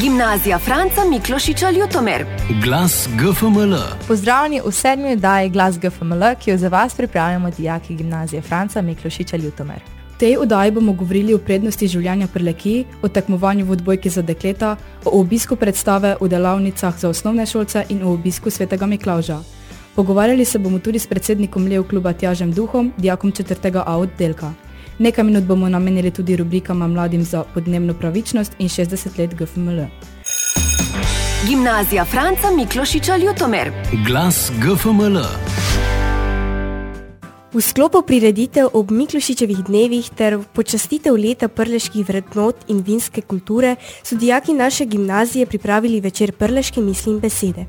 Gimnazija Franca Miklošiča Ljutomer. Glas GFML. Pozdravljeni v sedmi oddaji Glas GFML, ki jo za vas pripravljamo dijaki Gimnazije Franca Miklošiča Ljutomer. V tej oddaji bomo govorili o prednosti življenja preleki, o tekmovanju v odbojki za dekleta, o obisku predstave v delavnicah za osnovne šolce in o obisku svetega Miklauža. Pogovarjali se bomo tudi s predsednikom Lev kluba Tjažem Duhom, dijakom četrtega A oddelka. Nekaj minut bomo namenili tudi rubrikama Mladim za podnebno pravičnost in 60 let GFML. Gimnazija Franca Miklošiča Ljutomer. Glas GFML. V sklopu prireditev ob Miklošičevih dnevih ter počastitev leta prleških vrednot in vinske kulture so dijaki naše gimnazije pripravili večer prleške misli in besede.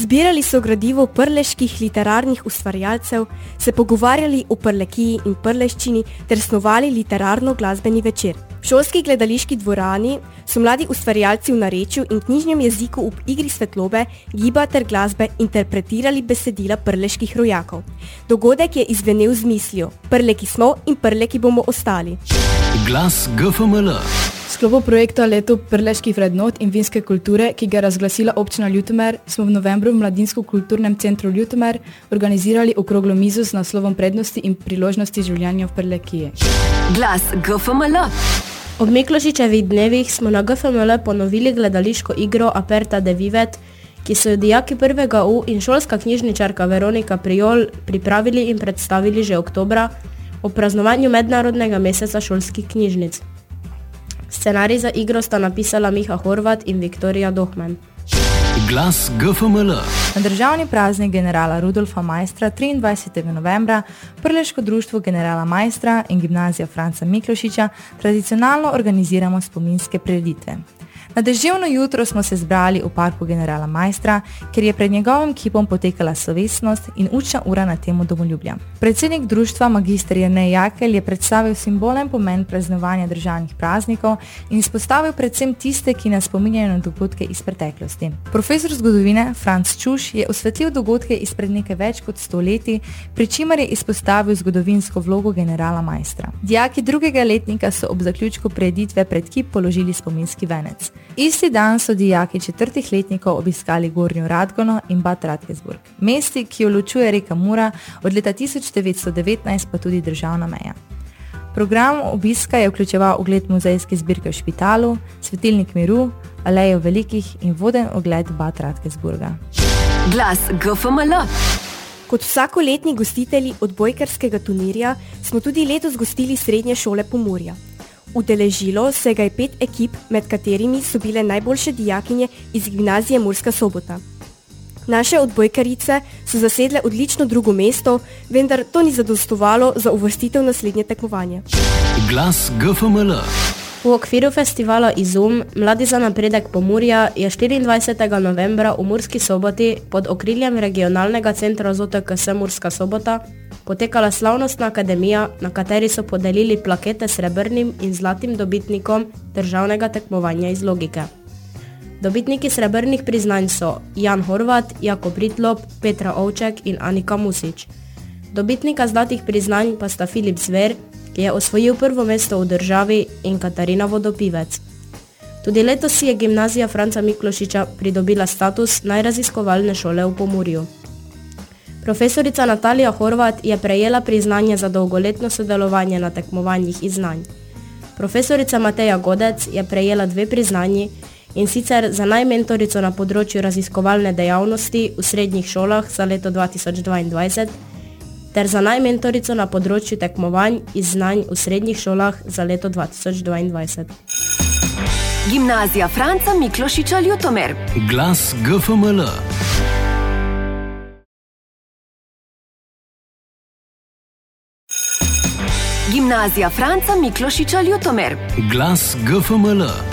Zbirali so gradivo prleških literarnih ustvarjalcev, se pogovarjali o prlekiji in prleščini ter snovali literarno-glasbeni večer. V šolski gledališki dvorani so mladi ustvarjalci v narečju in knjižnem jeziku v igri svetlobe, giba ter glasbe interpretirali besedila prleških rojakov. Dogodek je izvenel z mislijo: Prleki smo in prleki bomo ostali. Glas GFML. sklopu projekta Leto prleških vrednot in vinske kulture, ki ga je razglasila občina Ljutomer, smo v novembru v Mladinsko-kulturnem centru Ljutomer organizirali okroglo mizo z naslovom prednosti in priložnosti življenja v Prlekiji. Glas GFML. Ob Miklošičevih dnevih smo na GFML ponovili gledališko igro Aperta de Vivet, ki so jo dijaki prvega U in šolska knjižničarka Veronika Prijol pripravili in predstavili že oktobra ob praznovanju Mednarodnega meseca šolskih knjižnic. Scenarij za igro sta napisala Miha Horvat in Viktorija Dohmen. Glas GFML. Na državni praznik generala Rudolfa Majstra 23. novembra Prleško društvo generala Majstra in gimnazija Franca Miklošiča tradicionalno organiziramo spominske prireditve. Na deževno jutro smo se zbrali v parku generala Majstra, ker je pred njegovim kipom potekala slovesnost in učna ura na temo domoljubja. Predsednik društva magistr Jernej Jakelj je predstavil simbolen pomen praznovanja državnih praznikov in izpostavil predvsem tiste, ki nas spominjajo na dogodke iz preteklosti. Profesor zgodovine Franz Čuš je osvetlil dogodke izpred nekaj več kot sto leti, pri čimer je izpostavil zgodovinsko vlogo generala Majstra. Dijaki drugega letnika so ob zaključku preditve pred kip položili spominski venec. Isti dan so dijaki četrtih letnikov obiskali Gornjo Radgono in Bad Radkesburg, mesti, ki jo ločuje reka Mura, od leta 1919 pa tudi državna meja. Program obiska je vključeval ogled muzejske zbirke v špitalu, svetilnik miru, alejo velikih in voden ogled Bad Radkesburga. Glas GFML. Kot vsakoletni gostitelji odbojkarskega turnirja smo tudi letos gostili srednje šole Pomorja. Udeležilo se ga je pet ekip, med katerimi so bile najboljše dijakinje iz gimnazije Murska sobota. Naše odbojkarice so zasedle odlično drugo mesto, vendar to ni zadostovalo za uvrstitev naslednje tekmovanje. Glas GFML. V okviru festivala Izum Mladi za napredek Pomurja je 24. novembra v Murski soboti pod okriljem regionalnega centra ZOTKS Murska sobota potekala slavnostna akademija, na kateri so podelili plakete srebrnim in zlatim dobitnikom državnega tekmovanja iz logike. Dobitniki srebrnih priznanj so Jan Horvat, Jakob Ritlop, Petra Ovček in Anika Musič. Dobitnika zlatih priznanj pa sta Filip Zver, ki je osvojil prvo mesto v državi, in Katarina Vodopivec. Tudi letos si je gimnazija Franca Miklošiča pridobila status najraziskovalne šole v Pomurju. Profesorica Natalija Horvat je prejela priznanje za dolgoletno sodelovanje na tekmovanjih iz znanj. Profesorica Mateja Godec je prejela dve priznanji in sicer za najmentorico na področju raziskovalne dejavnosti v srednjih šolah za leto 2022 ter za najmentorico na področju tekmovanj iz znanj v srednjih šolah za leto 2022. Gimnazija Franca Miklošiča Ljutomer. Glas GFML. Gimnazija Franca Miklošiča Ljutomer. Glas GFML.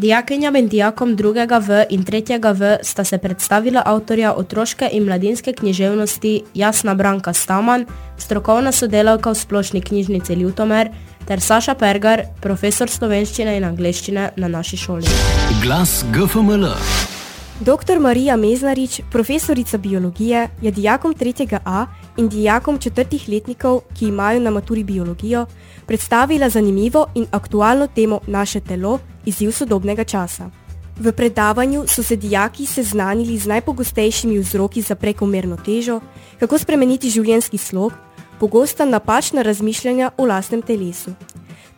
Dijakinjam in dijakom drugega V in tretjega V sta se predstavila avtorja otroške in mladinske književnosti Jasna Branka Staman, strokovna sodelavka v splošni knjižnici Ljutomer, ter Saša Pergar, profesor slovenščine in angleščine na naši šoli. Glas GFML. Dr. Marija Meznarič, profesorica biologije, je dijakom 3. A in dijakom četrtih letnikov, ki imajo na maturi biologijo, predstavila zanimivo in aktualno temo Naše telo izziv sodobnega časa. V predavanju so se dijaki seznanili z najpogostejšimi vzroki za prekomerno težo, kako spremeniti življenjski slog, pogosta napačna razmišljanja o lastnem telesu.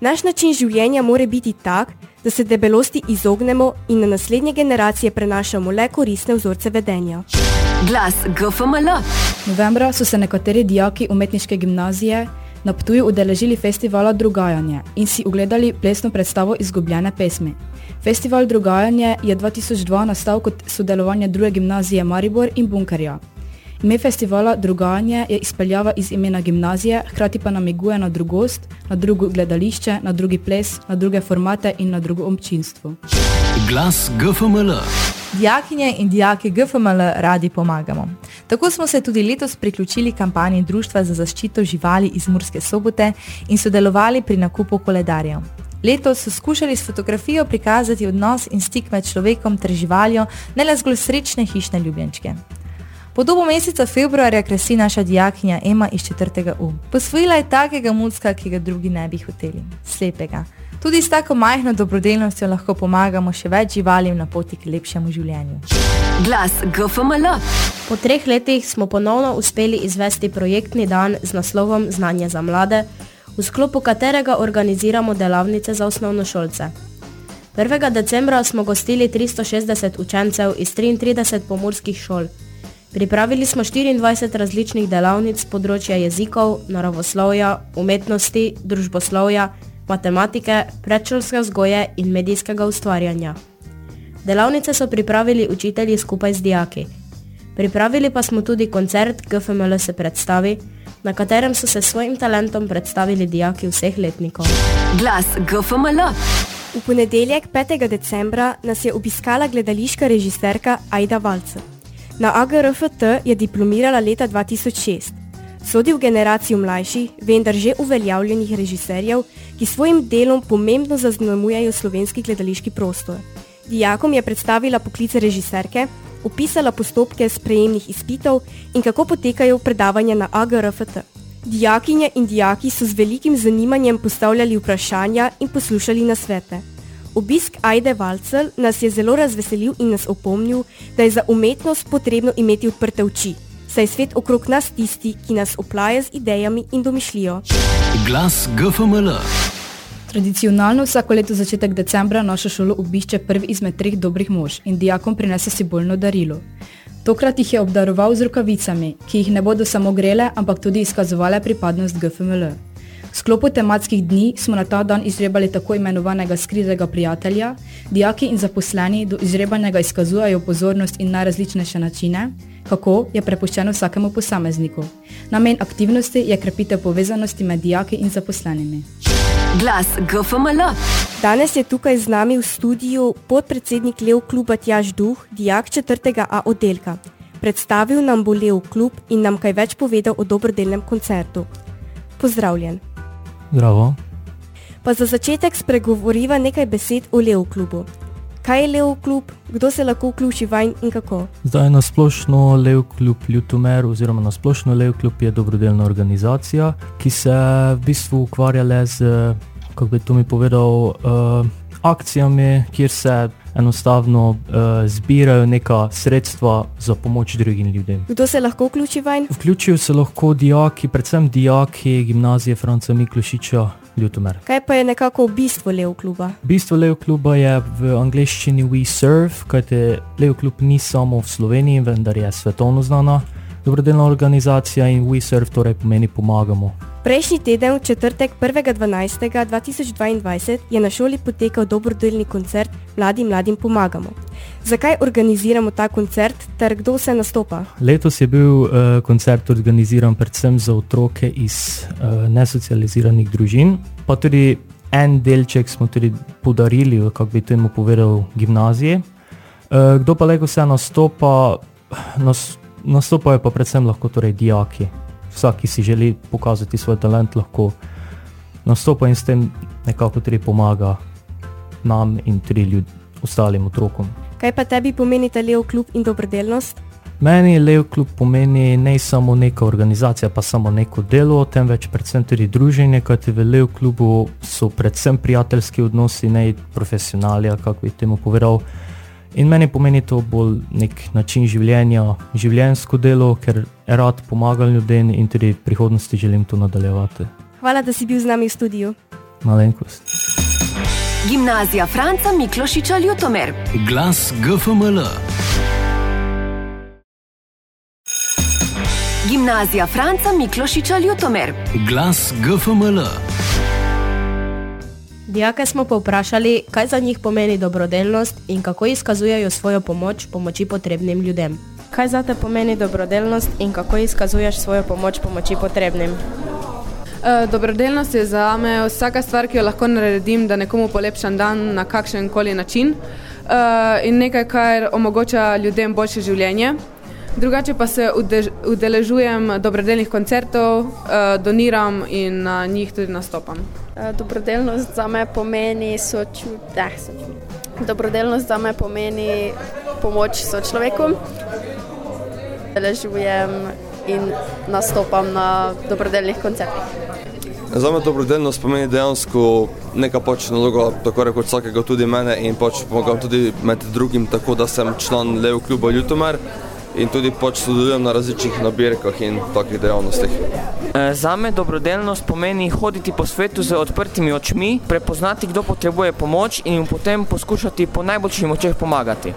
Naš način življenja more biti tak, da se debelosti izognemo in na naslednje generacije prenašamo le koristne vzorce vedenja. Glas GFML. Novembra so se nekateri dijaki umetniške gimnazije na Ptuju udeležili festivala Drugajanje in si ugledali plesno predstavo Izgubljene pesmi. Festival Drugajanje je 2002 nastal kot sodelovanje druge gimnazije Maribor in Bunkerja. Ime festivala Drugajanje je izpeljava iz imena gimnazije, hkrati pa namiguje na drugost, na drugo gledališče, na drugi ples, na druge formate in na drugo občinstvo. Glas GFML. Dijakinje in dijaki GFML radi pomagamo. Tako smo se tudi letos priključili kampanji Društva za zaščito živali iz Murske sobote in sodelovali pri nakupu koledarjev. Letos so skušali s fotografijo prikazati odnos in stik med človekom ter živaljo, ne le zgolj srečne hišne ljubljenčke. Podobo meseca februarja krasi naša dijakinja Ema iz 4. U. Posvojila je takega mucka, ki ga drugi ne bi hoteli. Slepega. Tudi s tako majhno dobrodelnostjo lahko pomagamo še več živalim na poti k lepšemu življenju. Glas GFML. Po treh letih smo ponovno uspeli izvesti projektni dan z naslovom Znanje za mlade, v sklopu katerega organiziramo delavnice za osnovnošolce. 1. decembra smo gostili 360 učencev iz 33 pomorskih šol. Pripravili smo 24 različnih delavnic z področja jezikov, naravoslovja, umetnosti, družboslovja, matematike, predšolske vzgoje in medijskega ustvarjanja. Delavnice so pripravili učitelji skupaj z dijaki. Pripravili pa smo tudi koncert GFML se predstavi, na katerem so se svojim talentom predstavili dijaki vseh letnikov. Glas GFML. V ponedeljek 5. decembra nas je obiskala gledališka režiserka Aida Valce. Na AGRFT je diplomirala leta 2006. Sodi v generacijo mlajših, vendar že uveljavljenih režiserjev, ki svojim delom pomembno zaznamujejo slovenski gledališki prostor. Dijakom je predstavila poklice režiserke, opisala postopke sprejemnih izpitov in kako potekajo predavanja na AGRFT. Dijakinje in dijaki so z velikim zanimanjem postavljali vprašanja in poslušali nasvete. Obisk Ajde Valcel nas je zelo razveselil in nas opomnil, da je za umetnost potrebno imeti odprte oči, saj je svet okrog nas tisti, ki nas oplaja z idejami in domišljijo. Glas GFML. Tradicionalno vsako leto začetek decembra našo šolo obišče prvi izmed treh dobrih mož in dijakom prinese simbolno darilo. Tokrat jih je obdaroval z rokavicami, ki jih ne bodo samo grele, ampak tudi izkazovale pripadnost GFML. V sklopu tematskih dni smo na ta dan izrebali tako imenovanega skritega prijatelja, dijaki in zaposleni do izrebanega izkazujejo pozornost in najrazličnejše načine, kako je prepuščeno vsakemu posamezniku. Namen aktivnosti je krepitev povezanosti med dijaki in zaposlenimi. Glas GFML. Danes je tukaj z nami v studiu podpredsednik Lev kluba Tjaž Duh, dijak 4. A oddelka. Predstavil nam bo Lev klub in nam kaj več povedal o dobrodelnem koncertu. Pozdravljen. Zdravo. Pa za začetek spregovoriva nekaj besed o Lev klubu. Kaj je Lev klub, kdo se lahko vključi vanj in kako? Zdaj na splošno Lev klub Ljutomer oziroma na splošno Lev klub je dobrodelna organizacija, ki se v bistvu ukvarja le z, kako bi to mi povedal, uh, akcijami, kjer se enostavno uh, zbirajo neka sredstva za pomoč drugim ljudem. Kdo se lahko vključi vanj? Vključijo se lahko dijaki, predvsem dijaki gimnazije Franca Miklošiča Ljutomer. Kaj pa je nekako bistvo Lev kluba? Bistvo Lev kluba je v angleščini We Serve, kajte Lev klub ni samo v Sloveniji, vendar je svetovno znana dobrodelna organizacija in We Serve torej pomeni pomagamo. Prejšnji teden, v četrtek 1.12.2022, je na šoli potekal dobrodelni koncert Mladim mladim pomagamo. Zakaj organiziramo ta koncert ter kdo se nastopa? Letos je bil uh, koncert organiziran predvsem za otroke iz uh, nesocializiranih družin, pa tudi en delček smo tudi podarili, kako bi temu povedal, gimnazije. Uh, kdo pa lahko se nastopa? Nas, nastopajo pa predvsem lahko torej dijaki. Vsak, ki si želi pokazati svoj talent, lahko nastopa in s tem nekako tudi pomaga nam in tudi ljud, ostalim otrokom. Kaj pa tebi pomeni ta Lev klub in dobrodelnost? Meni Lev klub pomeni ne samo neka organizacija, pa samo neko delo, temveč predvsem tudi druženje, kajti v Lev klubu so predvsem prijateljski odnosi, ne profesionalni, kako bi temu povedal. In meni pomeni to bolj nek način življenja, življenjsko delo, ker rad pomagam ljudem in tudi v prihodnosti želim to nadaljevati. Hvala, da si bil z nami v studiu. Malenkost. Gimnazija Franca Miklošiča Ljutomer. Glas GFML. Gimnazija Franca Miklošiča Ljutomer. Glas GFML. Dijake smo povprašali, kaj za njih pomeni dobrodelnost in kako izkazujejo svojo pomoč pomoči potrebnim ljudem. Kaj za te pomeni dobrodelnost in kako izkazuješ svojo pomoč pomoči potrebnim? Eh, Dobrodelnost je za me vsaka stvar, ki jo lahko naredim, da nekomu polepšam dan na kakšen koli način eh, in nekaj, kar omogoča ljudem boljše življenje. Drugače pa se udeležujem dobrodelnih koncertov, eh, doniram in na njih tudi nastopam. Eh, Dobrodelnost za me pomeni sočut, eh, sočut. Dobrodelnost za me pomeni pomoč sočloveku. Deležujem in nastopam na dobrodelnih koncertih. Za me dobrodelnost pomeni dejansko neka pač naloga, tako rekoč vsakega tudi mene in pač pomagam tudi med drugim tako, da sem član Lev kluba Ljutomer in tudi pač sodelujem na različnih nabirkah in takih dejavnostih. E, Zame dobrodelnost pomeni hoditi po svetu z odprtimi očmi, prepoznati, kdo potrebuje pomoč in mu potem poskušati po najboljših močeh pomagati.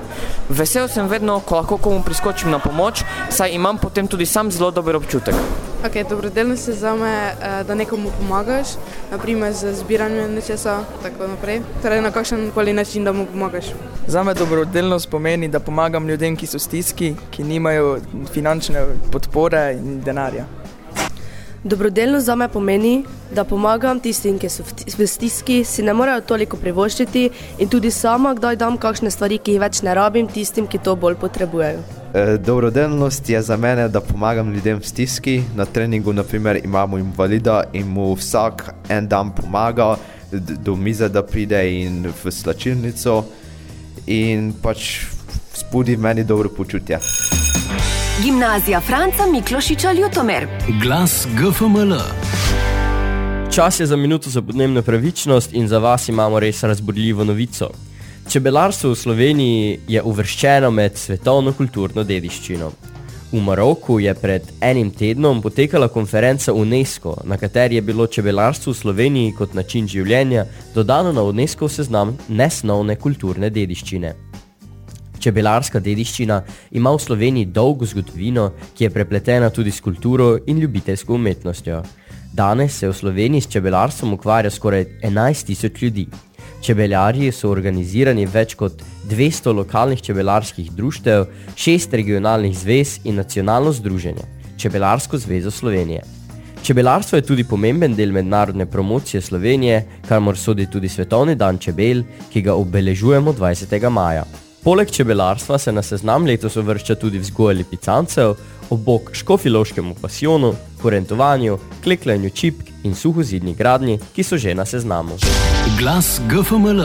Vesel sem vedno, ko lahko komu priskočim na pomoč, saj imam potem tudi sam zelo dober občutek. Okay, dobrodelnost je za me, eh, da nekomu pomagaš, naprimer z zbiranjem nečesa, tako naprej. Torej na kakšen koli način, da mu pomagaš. Za me dobrodelnost pomeni, da pomagam ljudem, ki so v stiski, ki nimajo finančne podpore in denarja. Dobrodelnost za me pomeni, da pomagam tistim, ki so v stiski, si ne morejo toliko privoščiti in tudi sama kdaj dam kakšne stvari, ki jih več ne rabim, tistim, ki to bolj potrebujejo. Eh, Dobrodelnost je za mene, da pomagam ljudem v stiski. Na treningu naprimer, imamo invalida in mu vsak en dan pomaga, do mize, da pride in v slačilnico in pač spudi meni dobro počutje. Gimnazija Franca Miklošiča Ljutomer. Glas GFML. Čas je za minuto za podnebno pravičnost in za vas imamo res razburljivo novico. Čebelarstvo v Sloveniji je uvrščeno med svetovno kulturno dediščino. V Maroku je pred enim tednom potekala konferenca UNESCO, na kateri je bilo čebelarstvo v Sloveniji kot način življenja dodano na UNESCO seznam nesnovne kulturne dediščine. Čebelarska dediščina ima v Sloveniji dolgo zgodovino, ki je prepletena tudi s kulturo in ljubiteljsko umetnostjo. Danes se v Sloveniji s čebelarstvom ukvarja skoraj 11 tisoč ljudi. Čebeljarji so organizirani več kot 200 lokalnih čebelarskih društev, 6 regionalnih zvez in nacionalno združenje, Čebelarsko zvezo Slovenije. Čebelarstvo je tudi pomemben del mednarodne promocije Slovenije, kamor sodi tudi Svetovni dan čebel, ki ga obeležujemo 20. maja. Poleg čebelarstva se na seznam letos uvršča tudi vzgoja lipicancev, obok škofiloškemu pasijonu, kurentovanju, klekljanju čipk in suhozidni gradnji, ki so že na seznamu. Glas GFML.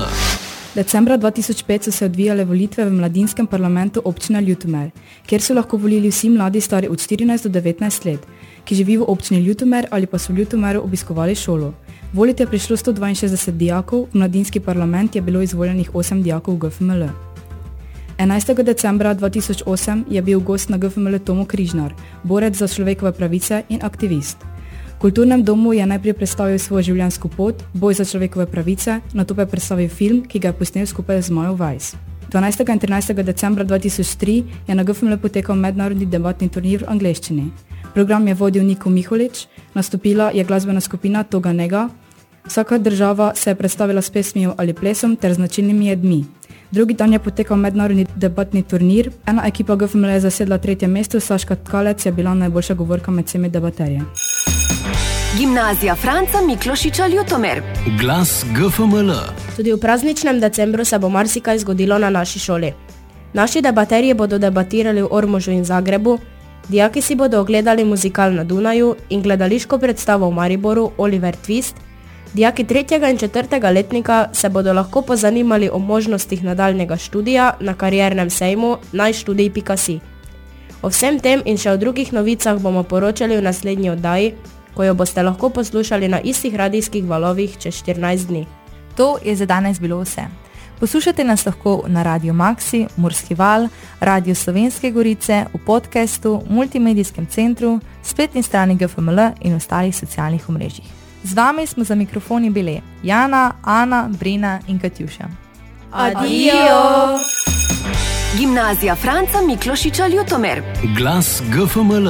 Decembra 2005 so se odvijale volitve v mladinskem parlamentu občine Ljutomer, kjer so lahko volili vsi mladi stari od 14 do 19 let, ki živijo v občini Ljutomer ali pa so v Ljutomeru obiskovali šolo. Volite je prišlo 162 dijakov, v mladinski parlament je bilo izvoljenih 8 dijakov GFML. 11. decembra 2008 je bil gost na GFML Tomo Križnar, borec za človekove pravice in aktivist. V kulturnem domu je najprej predstavil svojo življenjsko pot, boj za človekove pravice, nato pa je predstavil film, ki ga je posnel skupaj z Majo Weiss. 12. in 13. decembra 2003 je na GFML potekal mednarodni debatni turnir v angleščini. Program je vodil Niko Miholič, nastopila je glasbena skupina Toga Nega, vsaka država se je predstavila s pesmijo ali plesom ter značilnimi jedmi. Drugi dan je potekal mednarodni debatni turnir, ena ekipa GFML je zasedla tretje mesto, Saška Tkalec je bila najboljša govorka med vsemi debaterji. Gimnazija Franca Miklošiča Ljutomer. Glas GFML. Tudi v prazničnem decembru se bo marsikaj zgodilo na naši šoli. Naši debaterji bodo debatirali v Ormožu in Zagrebu, dijaki si bodo ogledali muzikal na Dunaju in gledališko predstavo v Mariboru Oliver Twist, dijaki tretjega in četrtega letnika se bodo lahko pozanimali o možnostih nadaljnega študija na kariernem sejmu najštudij.si. O vsem tem in še o drugih novicah bomo poročali v naslednji oddaji, ko jo boste lahko poslušali na istih radijskih valovih čez 14 dni. To je za danes bilo vse. Poslušate nas lahko na Radio Maxi, Murski val, Radio Slovenske Gorice, v podkastu, multimedijskem centru, spletni strani GFML in ostalih socialnih omrežjih. Z vami smo za mikrofoni bile Jana, Ana, Brina in Katjuša. Adijo! Gimnazija Franca Miklošiča Ljutomer. Glas GFML.